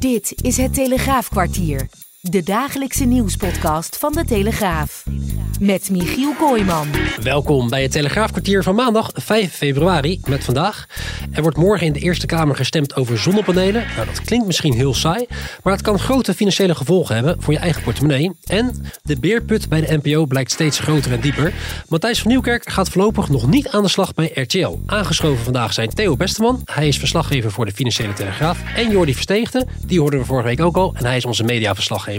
Dit is het Telegraafkwartier, de dagelijkse nieuwspodcast van de Telegraaf. Met Michiel Kooijman. Welkom bij het Telegraafkwartier van maandag 5 februari met vandaag. Er wordt morgen in de Eerste Kamer gestemd over zonnepanelen. Nou, dat klinkt misschien heel saai, maar het kan grote financiële gevolgen hebben voor je eigen portemonnee. En de beerput bij de NPO blijkt steeds groter en dieper. Matthijs van Nieuwkerk gaat voorlopig nog niet aan de slag bij RTL. Aangeschoven vandaag zijn Theo Besteman, hij is verslaggever voor de Financiële Telegraaf. En Jordi Versteegde, die hoorden we vorige week ook al en hij is onze mediaverslaggever.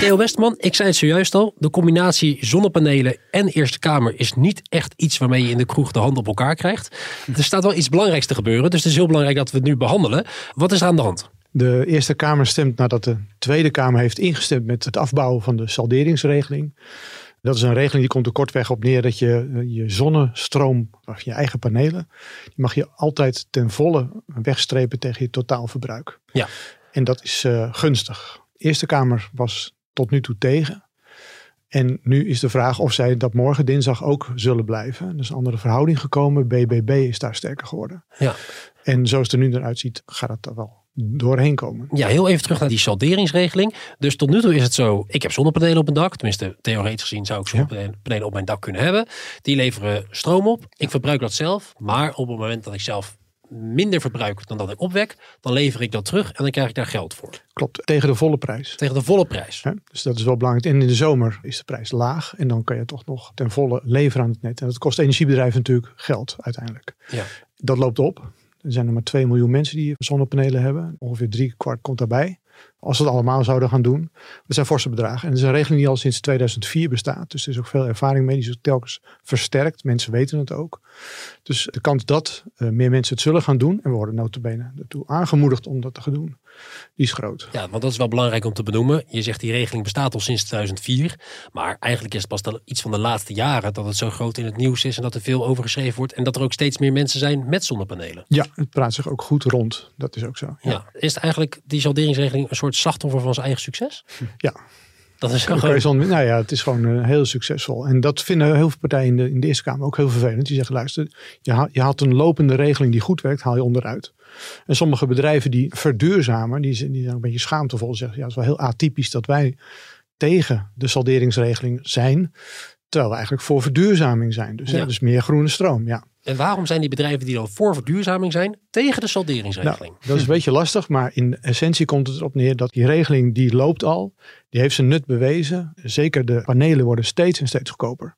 Theo Besteman, ik zei het zojuist al, de combinatie zonnepanelen en Eerste Kamer is niet echt iets waarmee je in de kroeg de hand op elkaar krijgt. Er staat wel iets belangrijks te gebeuren, dus het is heel belangrijk dat we het nu behandelen. Wat is er aan de hand? De Eerste Kamer stemt nadat de Tweede Kamer heeft ingestemd met het afbouwen van de salderingsregeling. Dat is een regeling die komt er kortweg op neer dat je je zonnestroom, of je eigen panelen, die mag je altijd ten volle wegstrepen tegen je totaalverbruik. Ja. En dat is uh, gunstig. Eerste Kamer was tot nu toe tegen. En nu is de vraag of zij dat morgen dinsdag ook zullen blijven. Er is een andere verhouding gekomen. BBB is daar sterker geworden. Ja. En zoals het er nu eruit ziet, gaat het er wel doorheen komen. Ja, heel even terug naar die salderingsregeling. Dus tot nu toe is het zo, ik heb zonnepanelen op mijn dak. Tenminste, theoretisch gezien zou ik zonnepanelen op mijn dak kunnen hebben. Die leveren stroom op. Ik verbruik dat zelf. Maar op het moment dat ik zelf minder verbruik dan dat ik opwek, dan lever ik dat terug en dan krijg ik daar geld voor. Klopt, tegen de volle prijs. Tegen de volle prijs. Ja, dus dat is wel belangrijk. En in de zomer is de prijs laag en dan kan je toch nog ten volle leveren aan het net. En dat kost energiebedrijven natuurlijk geld uiteindelijk. Ja. Dat loopt op. Er zijn er maar 2 miljoen mensen die zonnepanelen hebben. Ongeveer drie kwart komt daarbij. Als we het allemaal zouden gaan doen. Dat zijn forse bedragen. En het is een regeling die al sinds 2004 bestaat. Dus er is ook veel ervaring mee. Die is telkens versterkt. Mensen weten het ook. Dus de kans dat uh, meer mensen het zullen gaan doen. En we worden notabene ertoe aangemoedigd om dat te gaan doen. Die is groot. Ja, want dat is wel belangrijk om te benoemen. Je zegt die regeling bestaat al sinds 2004. Maar eigenlijk is het pas iets van de laatste jaren dat het zo groot in het nieuws is. En dat er veel over geschreven wordt. En dat er ook steeds meer mensen zijn met zonnepanelen. Ja, het praat zich ook goed rond. Dat is ook zo. Ja. ja. Is het eigenlijk die salderingsregeling een soort slachtoffer van zijn eigen succes? Ja. Dat is gewoon... Nou ja, het is gewoon uh, heel succesvol. En dat vinden heel veel partijen in de, in de Eerste Kamer ook heel vervelend. Die zeggen, luister, je, haalt, je haalt een lopende regeling die goed werkt, haal je onderuit. En sommige bedrijven die verduurzamen, die, die zijn een beetje schaamtevol. Zeggen, ja, het is wel heel atypisch dat wij tegen de salderingsregeling zijn. Terwijl we eigenlijk voor verduurzaming zijn. Dus, ja. dus meer groene stroom, ja. En waarom zijn die bedrijven die dan voor verduurzaming zijn tegen de salderingsregeling? Nou, dat is een beetje lastig, maar in essentie komt het erop neer dat die regeling die loopt al. Die heeft zijn nut bewezen. Zeker de panelen worden steeds en steeds goedkoper.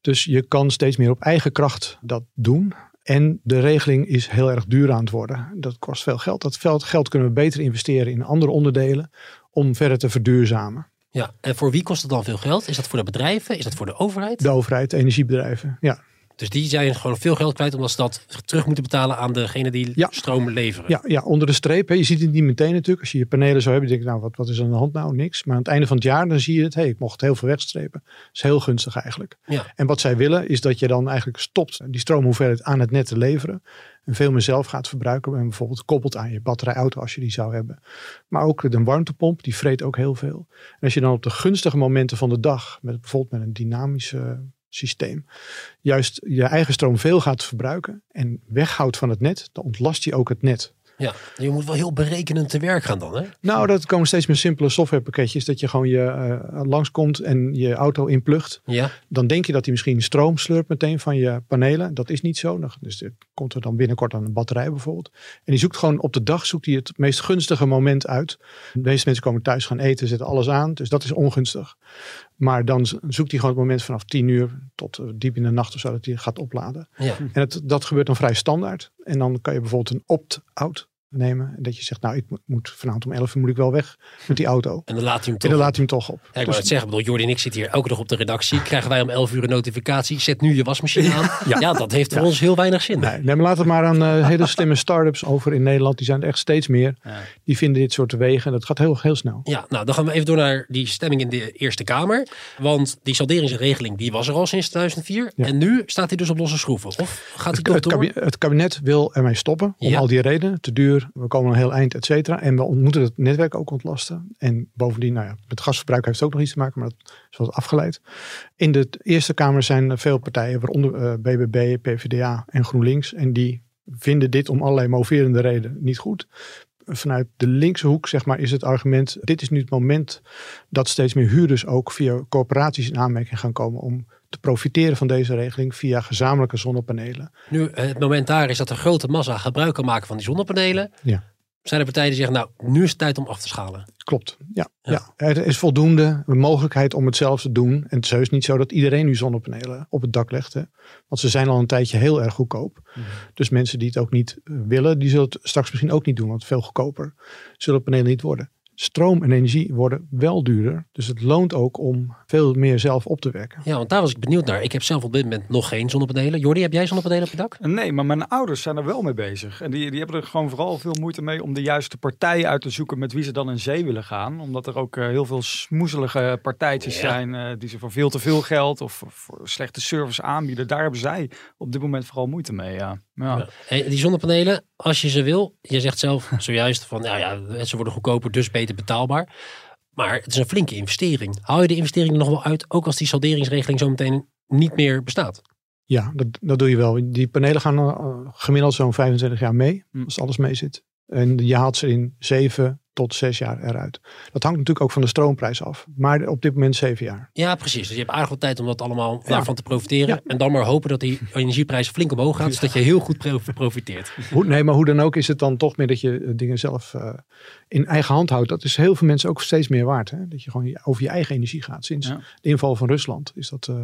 Dus je kan steeds meer op eigen kracht dat doen. En de regeling is heel erg duur aan het worden. Dat kost veel geld. Dat geld kunnen we beter investeren in andere onderdelen om verder te verduurzamen. Ja, en voor wie kost het dan veel geld? Is dat voor de bedrijven? Is dat voor de overheid? De overheid, de energiebedrijven, ja. Dus die zijn gewoon veel geld kwijt omdat ze dat terug moeten betalen aan degene die stroom leveren. Ja, ja, onder de streep. Hè. Je ziet het niet meteen natuurlijk. Als je je panelen zou hebben, denk je nou wat, wat is aan de hand nou? Niks. Maar aan het einde van het jaar dan zie je het. Hé, hey, ik mocht heel veel wegstrepen. Dat is heel gunstig eigenlijk. Ja. En wat zij willen is dat je dan eigenlijk stopt die stroomhoeveelheid aan het net te leveren. En veel meer zelf gaat verbruiken. En bijvoorbeeld koppelt aan je batterijauto als je die zou hebben. Maar ook de warmtepomp, die vreet ook heel veel. En als je dan op de gunstige momenten van de dag, met, bijvoorbeeld met een dynamische systeem. Juist je eigen stroom veel gaat verbruiken en weghoudt van het net, dan ontlast je ook het net. Ja, je moet wel heel berekenend te werk gaan dan, hè? Nou, dat komen steeds meer simpele softwarepakketjes. Dat je gewoon je uh, langskomt en je auto inplucht. Ja. Dan denk je dat hij misschien stroom slurpt meteen van je panelen. Dat is niet zo. Dus er komt er dan binnenkort aan een batterij bijvoorbeeld. En die zoekt gewoon op de dag zoekt hij het meest gunstige moment uit. De meeste mensen komen thuis gaan eten, zetten alles aan. Dus dat is ongunstig. Maar dan zoekt hij gewoon het moment vanaf 10 uur tot uh, diep in de nacht of zo dat hij gaat opladen. Ja. En het, dat gebeurt dan vrij standaard. En dan kan je bijvoorbeeld een opt-out nemen. En dat je zegt, nou, ik moet vanavond om 11 uur moet ik wel weg met die auto. En dan laat hij hem toch, en dan laat hij hem toch op. Ja, ik dus, het zeggen, bedoel, Jordi en ik zitten hier elke dag op de redactie. Krijgen wij om 11 uur een notificatie, zet nu je wasmachine aan. ja. ja dat heeft voor ons heel weinig zin. Nee, nee maar laat het maar aan uh, hele slimme start-ups over in Nederland. Die zijn er echt steeds meer. Die vinden dit soort wegen. En dat gaat heel, heel snel. Ja, nou, dan gaan we even door naar die stemming in de Eerste Kamer. Want die salderingsregeling, die was er al sinds 2004. En nu staat hij dus op losse schroeven. Of gaat hij toch het, door? Kabinet, het kabinet wil ermee stoppen. Om al die redenen. Te duur. We komen een heel eind, et cetera. En we moeten het netwerk ook ontlasten. En bovendien, nou ja, met gasverbruik heeft het ook nog iets te maken, maar dat is wat afgeleid. In de Eerste Kamer zijn veel partijen, waaronder uh, BBB, PvdA en GroenLinks. En die vinden dit om allerlei moverende redenen niet goed. Vanuit de linkse hoek zeg maar, is het argument, dit is nu het moment dat steeds meer huurders ook via corporaties in aanmerking gaan komen om te profiteren van deze regeling via gezamenlijke zonnepanelen. Nu, het moment daar is dat een grote massa gebruik kan maken van die zonnepanelen. Ja. Zijn er partijen die zeggen, nou, nu is het tijd om af te schalen. Klopt, ja. Ja. ja. Er is voldoende mogelijkheid om het zelf te doen. En het is niet zo dat iedereen nu zonnepanelen op het dak legt. Hè. Want ze zijn al een tijdje heel erg goedkoop. Dus mensen die het ook niet eh, willen, die zullen het straks misschien ook niet doen. Want veel goedkoper zullen panelen niet worden. Stroom en energie worden wel duurder. Dus het loont ook om veel meer zelf op te wekken. Ja, want daar was ik benieuwd naar. Ik heb zelf op dit moment nog geen zonnepanelen. Jordi, heb jij zonnepanelen op je dak? Nee, maar mijn ouders zijn er wel mee bezig. En die, die hebben er gewoon vooral veel moeite mee om de juiste partij uit te zoeken met wie ze dan in zee willen gaan. Omdat er ook eh, heel veel smoezelige partijtjes Ja. zijn eh, die ze voor veel te veel geld of voor, voor slechte service aanbieden. Daar hebben zij op dit moment vooral moeite mee. Ja. Ja. Ja. Hey, die zonnepanelen, als je ze wil, je zegt zelf zojuist van, nou ja, ze worden goedkoper, dus beter betaalbaar. Maar het is een flinke investering. Haal je de investering er nog wel uit, ook als die salderingsregeling zo meteen niet meer bestaat? Ja, dat, dat doe je wel. Die panelen gaan eh, gemiddeld zo'n 25 jaar mee, Hm. als alles mee zit. En je haalt ze in 7 tot 6 jaar eruit. Dat hangt natuurlijk ook van de stroomprijs af. Maar op dit moment 7 jaar. Ja, precies. Dus je hebt aardig wat tijd om dat allemaal Ja. daarvan te profiteren. Ja. En dan maar hopen dat die energieprijs flink omhoog gaat, zodat je heel goed pro- profiteert. Hoe, nee, maar hoe dan ook is het dan toch meer dat je eh, dingen zelf eh, in eigen hand houdt. Dat is heel veel mensen ook steeds meer waard. Hè? Dat je gewoon over je eigen energie gaat. Sinds Ja. de inval van Rusland is dat eh,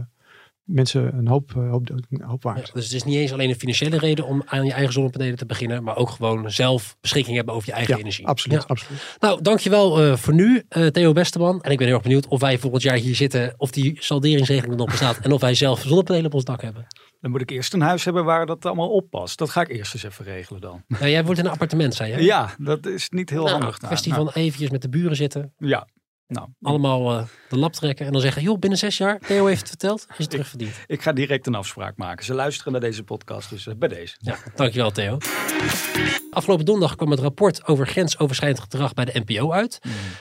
mensen een hoop, eh, hoop, hoop Ja, waard. dus het is niet eens alleen een financiële reden om aan je eigen zonnepanelen te beginnen, maar ook gewoon zelf beschikking hebben over je eigen Ja, energie. absoluut, Ja. absoluut. Nou, dankjewel eh voor nu, eh, Theo Besteman. En ik ben heel erg benieuwd of wij volgend jaar hier zitten, of die salderingsregeling er nog bestaat en of wij zelf zonnepanelen op ons dak hebben. Dan moet ik eerst een huis hebben waar dat allemaal oppast. Dat ga ik eerst eens even regelen dan. Nou, jij wordt in een appartement, zei je? Ja, dat is niet heel Nou, handig. nou. kwestie Nou, van eventjes met de buren zitten, Ja, nou, allemaal eh, de lap trekken en dan zeggen, joh, binnen zes jaar, Theo heeft het verteld, is het terugverdiend. ik ga direct een afspraak maken. Ze luisteren naar deze podcast, dus eh, bij deze. Ja, dankjewel Theo. Afgelopen donderdag kwam het rapport over grensoverschrijdend gedrag bij de NPO uit.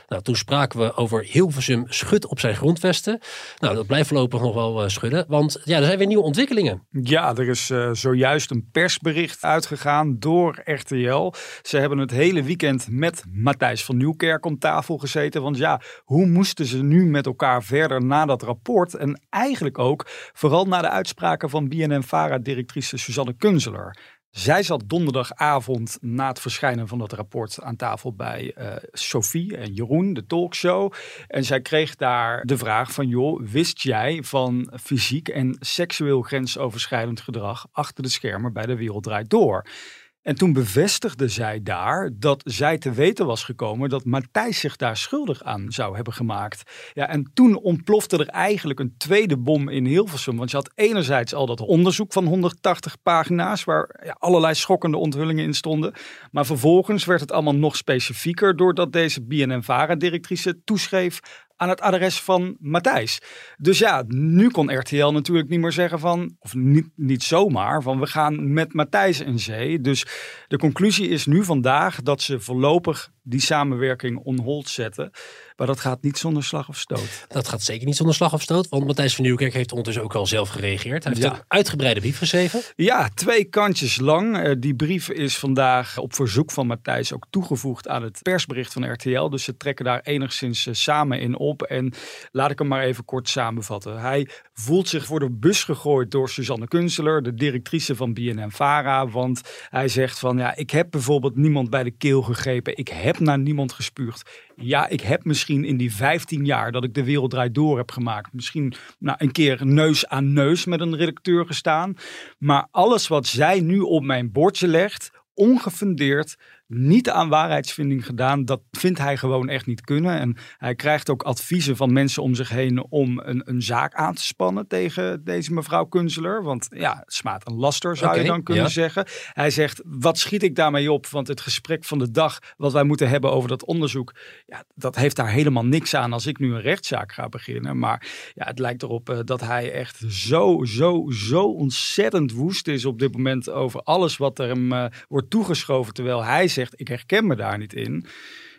Nou, toen spraken we over Hilversum schut op zijn grondvesten. Nou, dat blijft voorlopig nog wel eh, schudden, want ja, er zijn weer nieuwe ontwikkelingen. Ja, er is zojuist een persbericht uitgegaan door RTL. Ze hebben het hele weekend met Matthijs van Nieuwkerk om tafel gezeten. Want ja, hoe moesten ze nu met elkaar verder na dat rapport? En eigenlijk ook vooral na de uitspraken van BNN-Vara-directrice Suzanne Kunzeler. Zij zat donderdagavond na het verschijnen van dat rapport aan tafel bij eh, Sophie en Jeroen, de talkshow. En zij kreeg daar de vraag van, joh, wist jij van fysiek en seksueel grensoverschrijdend gedrag achter de schermen bij de Wereld Draait Door? En toen bevestigde zij daar dat zij te weten was gekomen dat Matthijs zich daar schuldig aan zou hebben gemaakt. Ja, en toen ontplofte er eigenlijk een tweede bom in Hilversum. Want je had enerzijds al dat onderzoek van 180 pagina's waar ja, allerlei schokkende onthullingen in stonden. Maar vervolgens werd het allemaal nog specifieker doordat deze BNN-Vara-directrice toeschreef aan het adres van Matthijs. Dus ja, nu kon RTL natuurlijk niet meer zeggen van, of niet, niet zomaar, van we gaan met Matthijs in zee. Dus de conclusie is nu vandaag dat ze voorlopig die samenwerking on hold zetten. Maar dat gaat niet zonder slag of stoot. Dat gaat zeker niet zonder slag of stoot, want Matthijs van Nieuwkerk heeft ondertussen ook al zelf gereageerd. Hij heeft Ja. een uitgebreide brief geschreven. Ja, twee kantjes lang. Eh, die brief is vandaag op verzoek van Matthijs ook toegevoegd aan het persbericht van RTL. Dus ze trekken daar enigszins eh, samen in op. En laat ik hem maar even kort samenvatten. Hij voelt zich voor de bus gegooid door Suzanne Kunsteler, de directrice van BNN-Vara. Want hij zegt van, ja, ik heb bijvoorbeeld niemand bij de keel gegrepen. Ik heb naar niemand gespuugd. Ja, ik heb misschien in die 15 jaar dat ik de wereld draait door heb gemaakt. Misschien nou, een keer neus aan neus met een redacteur gestaan. Maar alles wat zij nu op mijn bordje legt, ongefundeerd, niet aan waarheidsvinding gedaan, dat vindt hij gewoon echt niet kunnen. En hij krijgt ook adviezen van mensen om zich heen om een, een zaak aan te spannen tegen deze mevrouw Kunzeler. Want ja, smaakt een laster, zou je dan kunnen ja. zeggen. Hij zegt, wat schiet ik daarmee op? Want het gesprek van de dag wat wij moeten hebben over dat onderzoek, ja, dat heeft daar helemaal niks aan als ik nu een rechtszaak ga beginnen. Maar ja, het lijkt erop eh, dat hij echt zo, zo, zo ontzettend woest is op dit moment over alles wat er hem eh, wordt toegeschoven. Terwijl hij zegt, ik herken me daar niet in.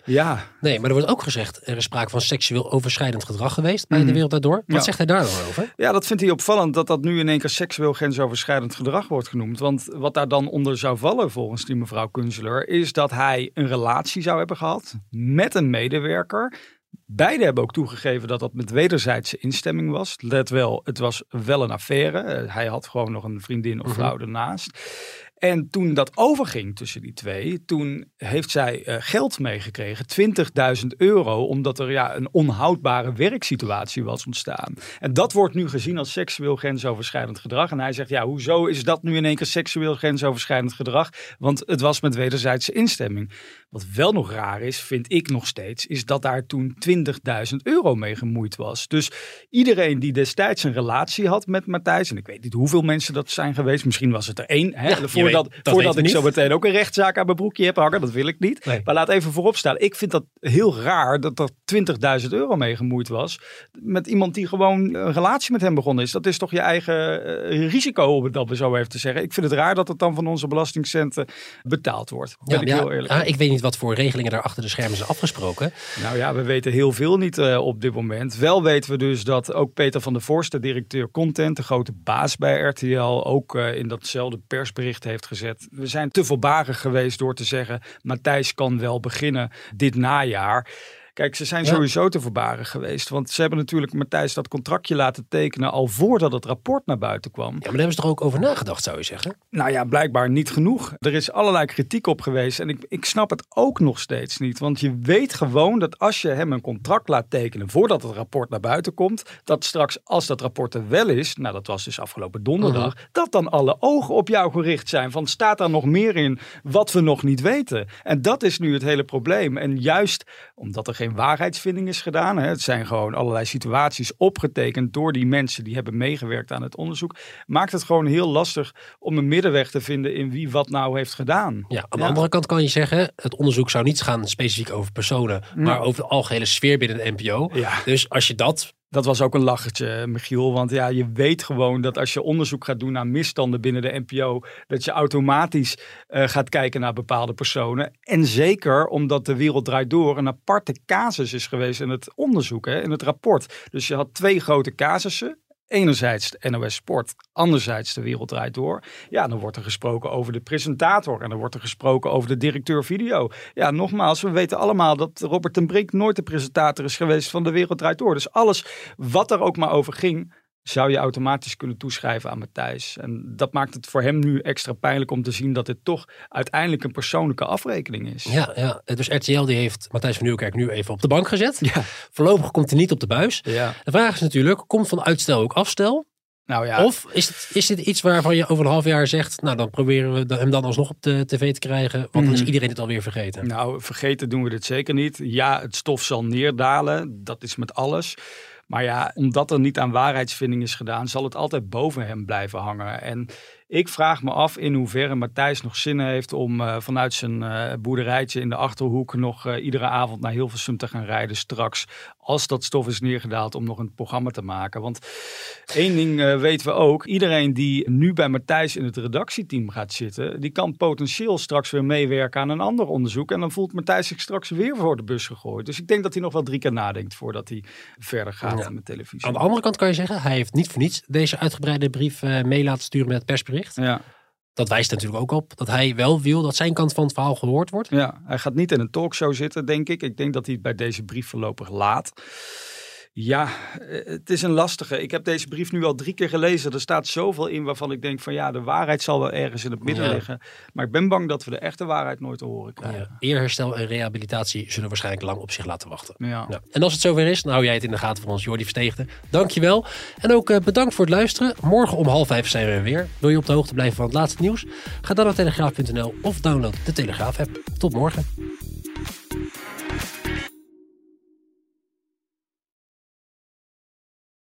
Ja, Nee, maar er wordt ook gezegd, er is sprake van seksueel overschrijdend gedrag geweest bij Mhm. de Wereld Draait Door. Wat Ja. zegt hij daar dan over? Ja, dat vindt hij opvallend dat dat nu in één keer seksueel grensoverschrijdend gedrag wordt genoemd. Want wat daar dan onder zou vallen volgens die mevrouw Kunzeler is dat hij een relatie zou hebben gehad met een medewerker. Beiden hebben ook toegegeven dat dat met wederzijdse instemming was. Let wel, het was wel een affaire. Eh, hij had gewoon nog een vriendin of vrouw ernaast. En toen dat overging tussen die twee, toen heeft zij eh, geld meegekregen, 20.000 euro, omdat er ja, een onhoudbare werksituatie was ontstaan. En dat wordt nu gezien als seksueel grensoverschrijdend gedrag. En hij zegt, ja, hoezo is dat nu in één keer seksueel grensoverschrijdend gedrag? Want het was met wederzijdse instemming. Wat wel nog raar is, vind ik nog steeds, is dat daar toen 20.000 euro mee gemoeid was. Dus iedereen die destijds een relatie had met Matthijs, en ik weet niet hoeveel mensen dat zijn geweest, misschien was het er één, hè, Ja, voordat, weet- voordat ik zo meteen ook een rechtszaak aan mijn broekje heb hangen, dat wil ik niet. Nee. Maar laat even voorop staan, ik vind dat heel raar dat er 20.000 euro mee gemoeid was met iemand die gewoon een relatie met hem begonnen is. Dat is toch je eigen eh, risico, om het dan zo even te zeggen. Ik vind het raar dat het dan van onze belastingcenten betaald wordt. Ben Ja, ik ja, heel eerlijk. ja, ik weet niet wat voor regelingen daar achter de schermen zijn afgesproken. Nou ja, we weten heel veel niet eh, op dit moment. Wel weten we dus dat ook Peter van der Vorst, de directeur content, de grote baas bij RTL, ook eh, in datzelfde persbericht heeft gezet. We zijn te voorbarig geweest door te zeggen, Matthijs kan wel beginnen dit najaar. Kijk, ze zijn Ja. sowieso te voorbarig geweest. Want ze hebben natuurlijk Matthijs dat contractje laten tekenen al voordat het rapport naar buiten kwam. Ja, maar daar hebben ze toch ook over nagedacht, zou je zeggen? Nou ja, blijkbaar niet genoeg. Er is allerlei kritiek op geweest en ik, ik snap het ook nog steeds niet. Want je weet gewoon dat als je hem een contract laat tekenen voordat het rapport naar buiten komt, dat straks als dat rapport er wel is, nou dat was dus afgelopen donderdag, dat dan alle ogen op jou gericht zijn. Van staat daar nog meer in wat we nog niet weten? En dat is nu het hele probleem. En juist omdat er geen waarheidsvinding is gedaan, hè, het zijn gewoon allerlei situaties opgetekend door die mensen die hebben meegewerkt aan het onderzoek, maakt het gewoon heel lastig om een middenweg te vinden in wie wat nou heeft gedaan. Ja, aan de andere kant kan je zeggen, het onderzoek zou niet gaan specifiek over personen, maar over de algehele sfeer binnen de NPO. Ja. Dus als je dat Dat was ook een lachertje, Michiel. Want ja, je weet gewoon dat als je onderzoek gaat doen naar misstanden binnen de NPO, dat je automatisch eh, gaat kijken naar bepaalde personen. En zeker omdat de wereld draait door een aparte casus is geweest in het onderzoek, hè, in het rapport. Dus je had twee grote casussen. Enerzijds de NOS Sport, anderzijds de wereld draait door. Ja, dan wordt er gesproken over de presentator en dan wordt er gesproken over de directeur video. Ja, nogmaals, we weten allemaal dat Robert ten Brink nooit de presentator is geweest van de wereld draait door. Dus alles wat er ook maar over ging, zou je automatisch kunnen toeschrijven aan Matthijs. En dat maakt het voor hem nu extra pijnlijk om te zien dat dit toch uiteindelijk een persoonlijke afrekening is. Ja, ja, dus RTL die heeft Matthijs van Nieuwkerk nu even op de bank gezet. Ja. Voorlopig komt hij niet op de buis. ja. De vraag is natuurlijk, komt van uitstel ook afstel? Nou ja, Of is, het, is dit iets waarvan je over een half jaar zegt, nou dan proberen we hem dan alsnog op de tv te krijgen, want dan is Mhm. iedereen het alweer vergeten. Nou, vergeten doen we dit zeker niet. Ja, het stof zal neerdalen. Dat is met alles. Maar ja, omdat er niet aan waarheidsvinding is gedaan, zal het altijd boven hem blijven hangen. En ik vraag me af in hoeverre Matthijs nog zin heeft om eh, vanuit zijn eh, boerderijtje in de achterhoek nog eh, iedere avond naar Hilversum te gaan rijden straks. Als dat stof is neergedaald om nog een programma te maken. Want één ding eh, weten we ook. Iedereen die nu bij Matthijs in het redactieteam gaat zitten, die kan potentieel straks weer meewerken aan een ander onderzoek. En dan voelt Matthijs zich straks weer voor de bus gegooid. Dus ik denk dat hij nog wel drie keer nadenkt voordat hij verder gaat Ja. met televisie. Aan de andere kant kan je zeggen, hij heeft niet voor niets deze uitgebreide brief eh, mee laten sturen met het persbericht. Ja. Dat wijst natuurlijk ook op dat hij wel wil dat zijn kant van het verhaal gehoord wordt. Ja, hij gaat niet in een talkshow zitten, denk ik. Ik denk dat hij het bij deze brief voorlopig laat. Ja, eh, het is een lastige. Ik heb deze brief nu al drie keer gelezen. Er staat zoveel in waarvan ik denk van ja, de waarheid zal wel ergens in het midden Ja. liggen. Maar ik ben bang dat we de echte waarheid nooit te horen krijgen. Ja. Eerherstel en rehabilitatie zullen waarschijnlijk lang op zich laten wachten. Ja. Ja. En als het zover is, dan hou jij het in de gaten voor ons, Jordi Versteegde. Dankjewel. En ook eh, bedankt voor het luisteren. Morgen om half vijf zijn we er weer. Wil je op de hoogte blijven van het laatste nieuws? Ga dan naar telegraaf.nl of download de Telegraaf app. Tot morgen.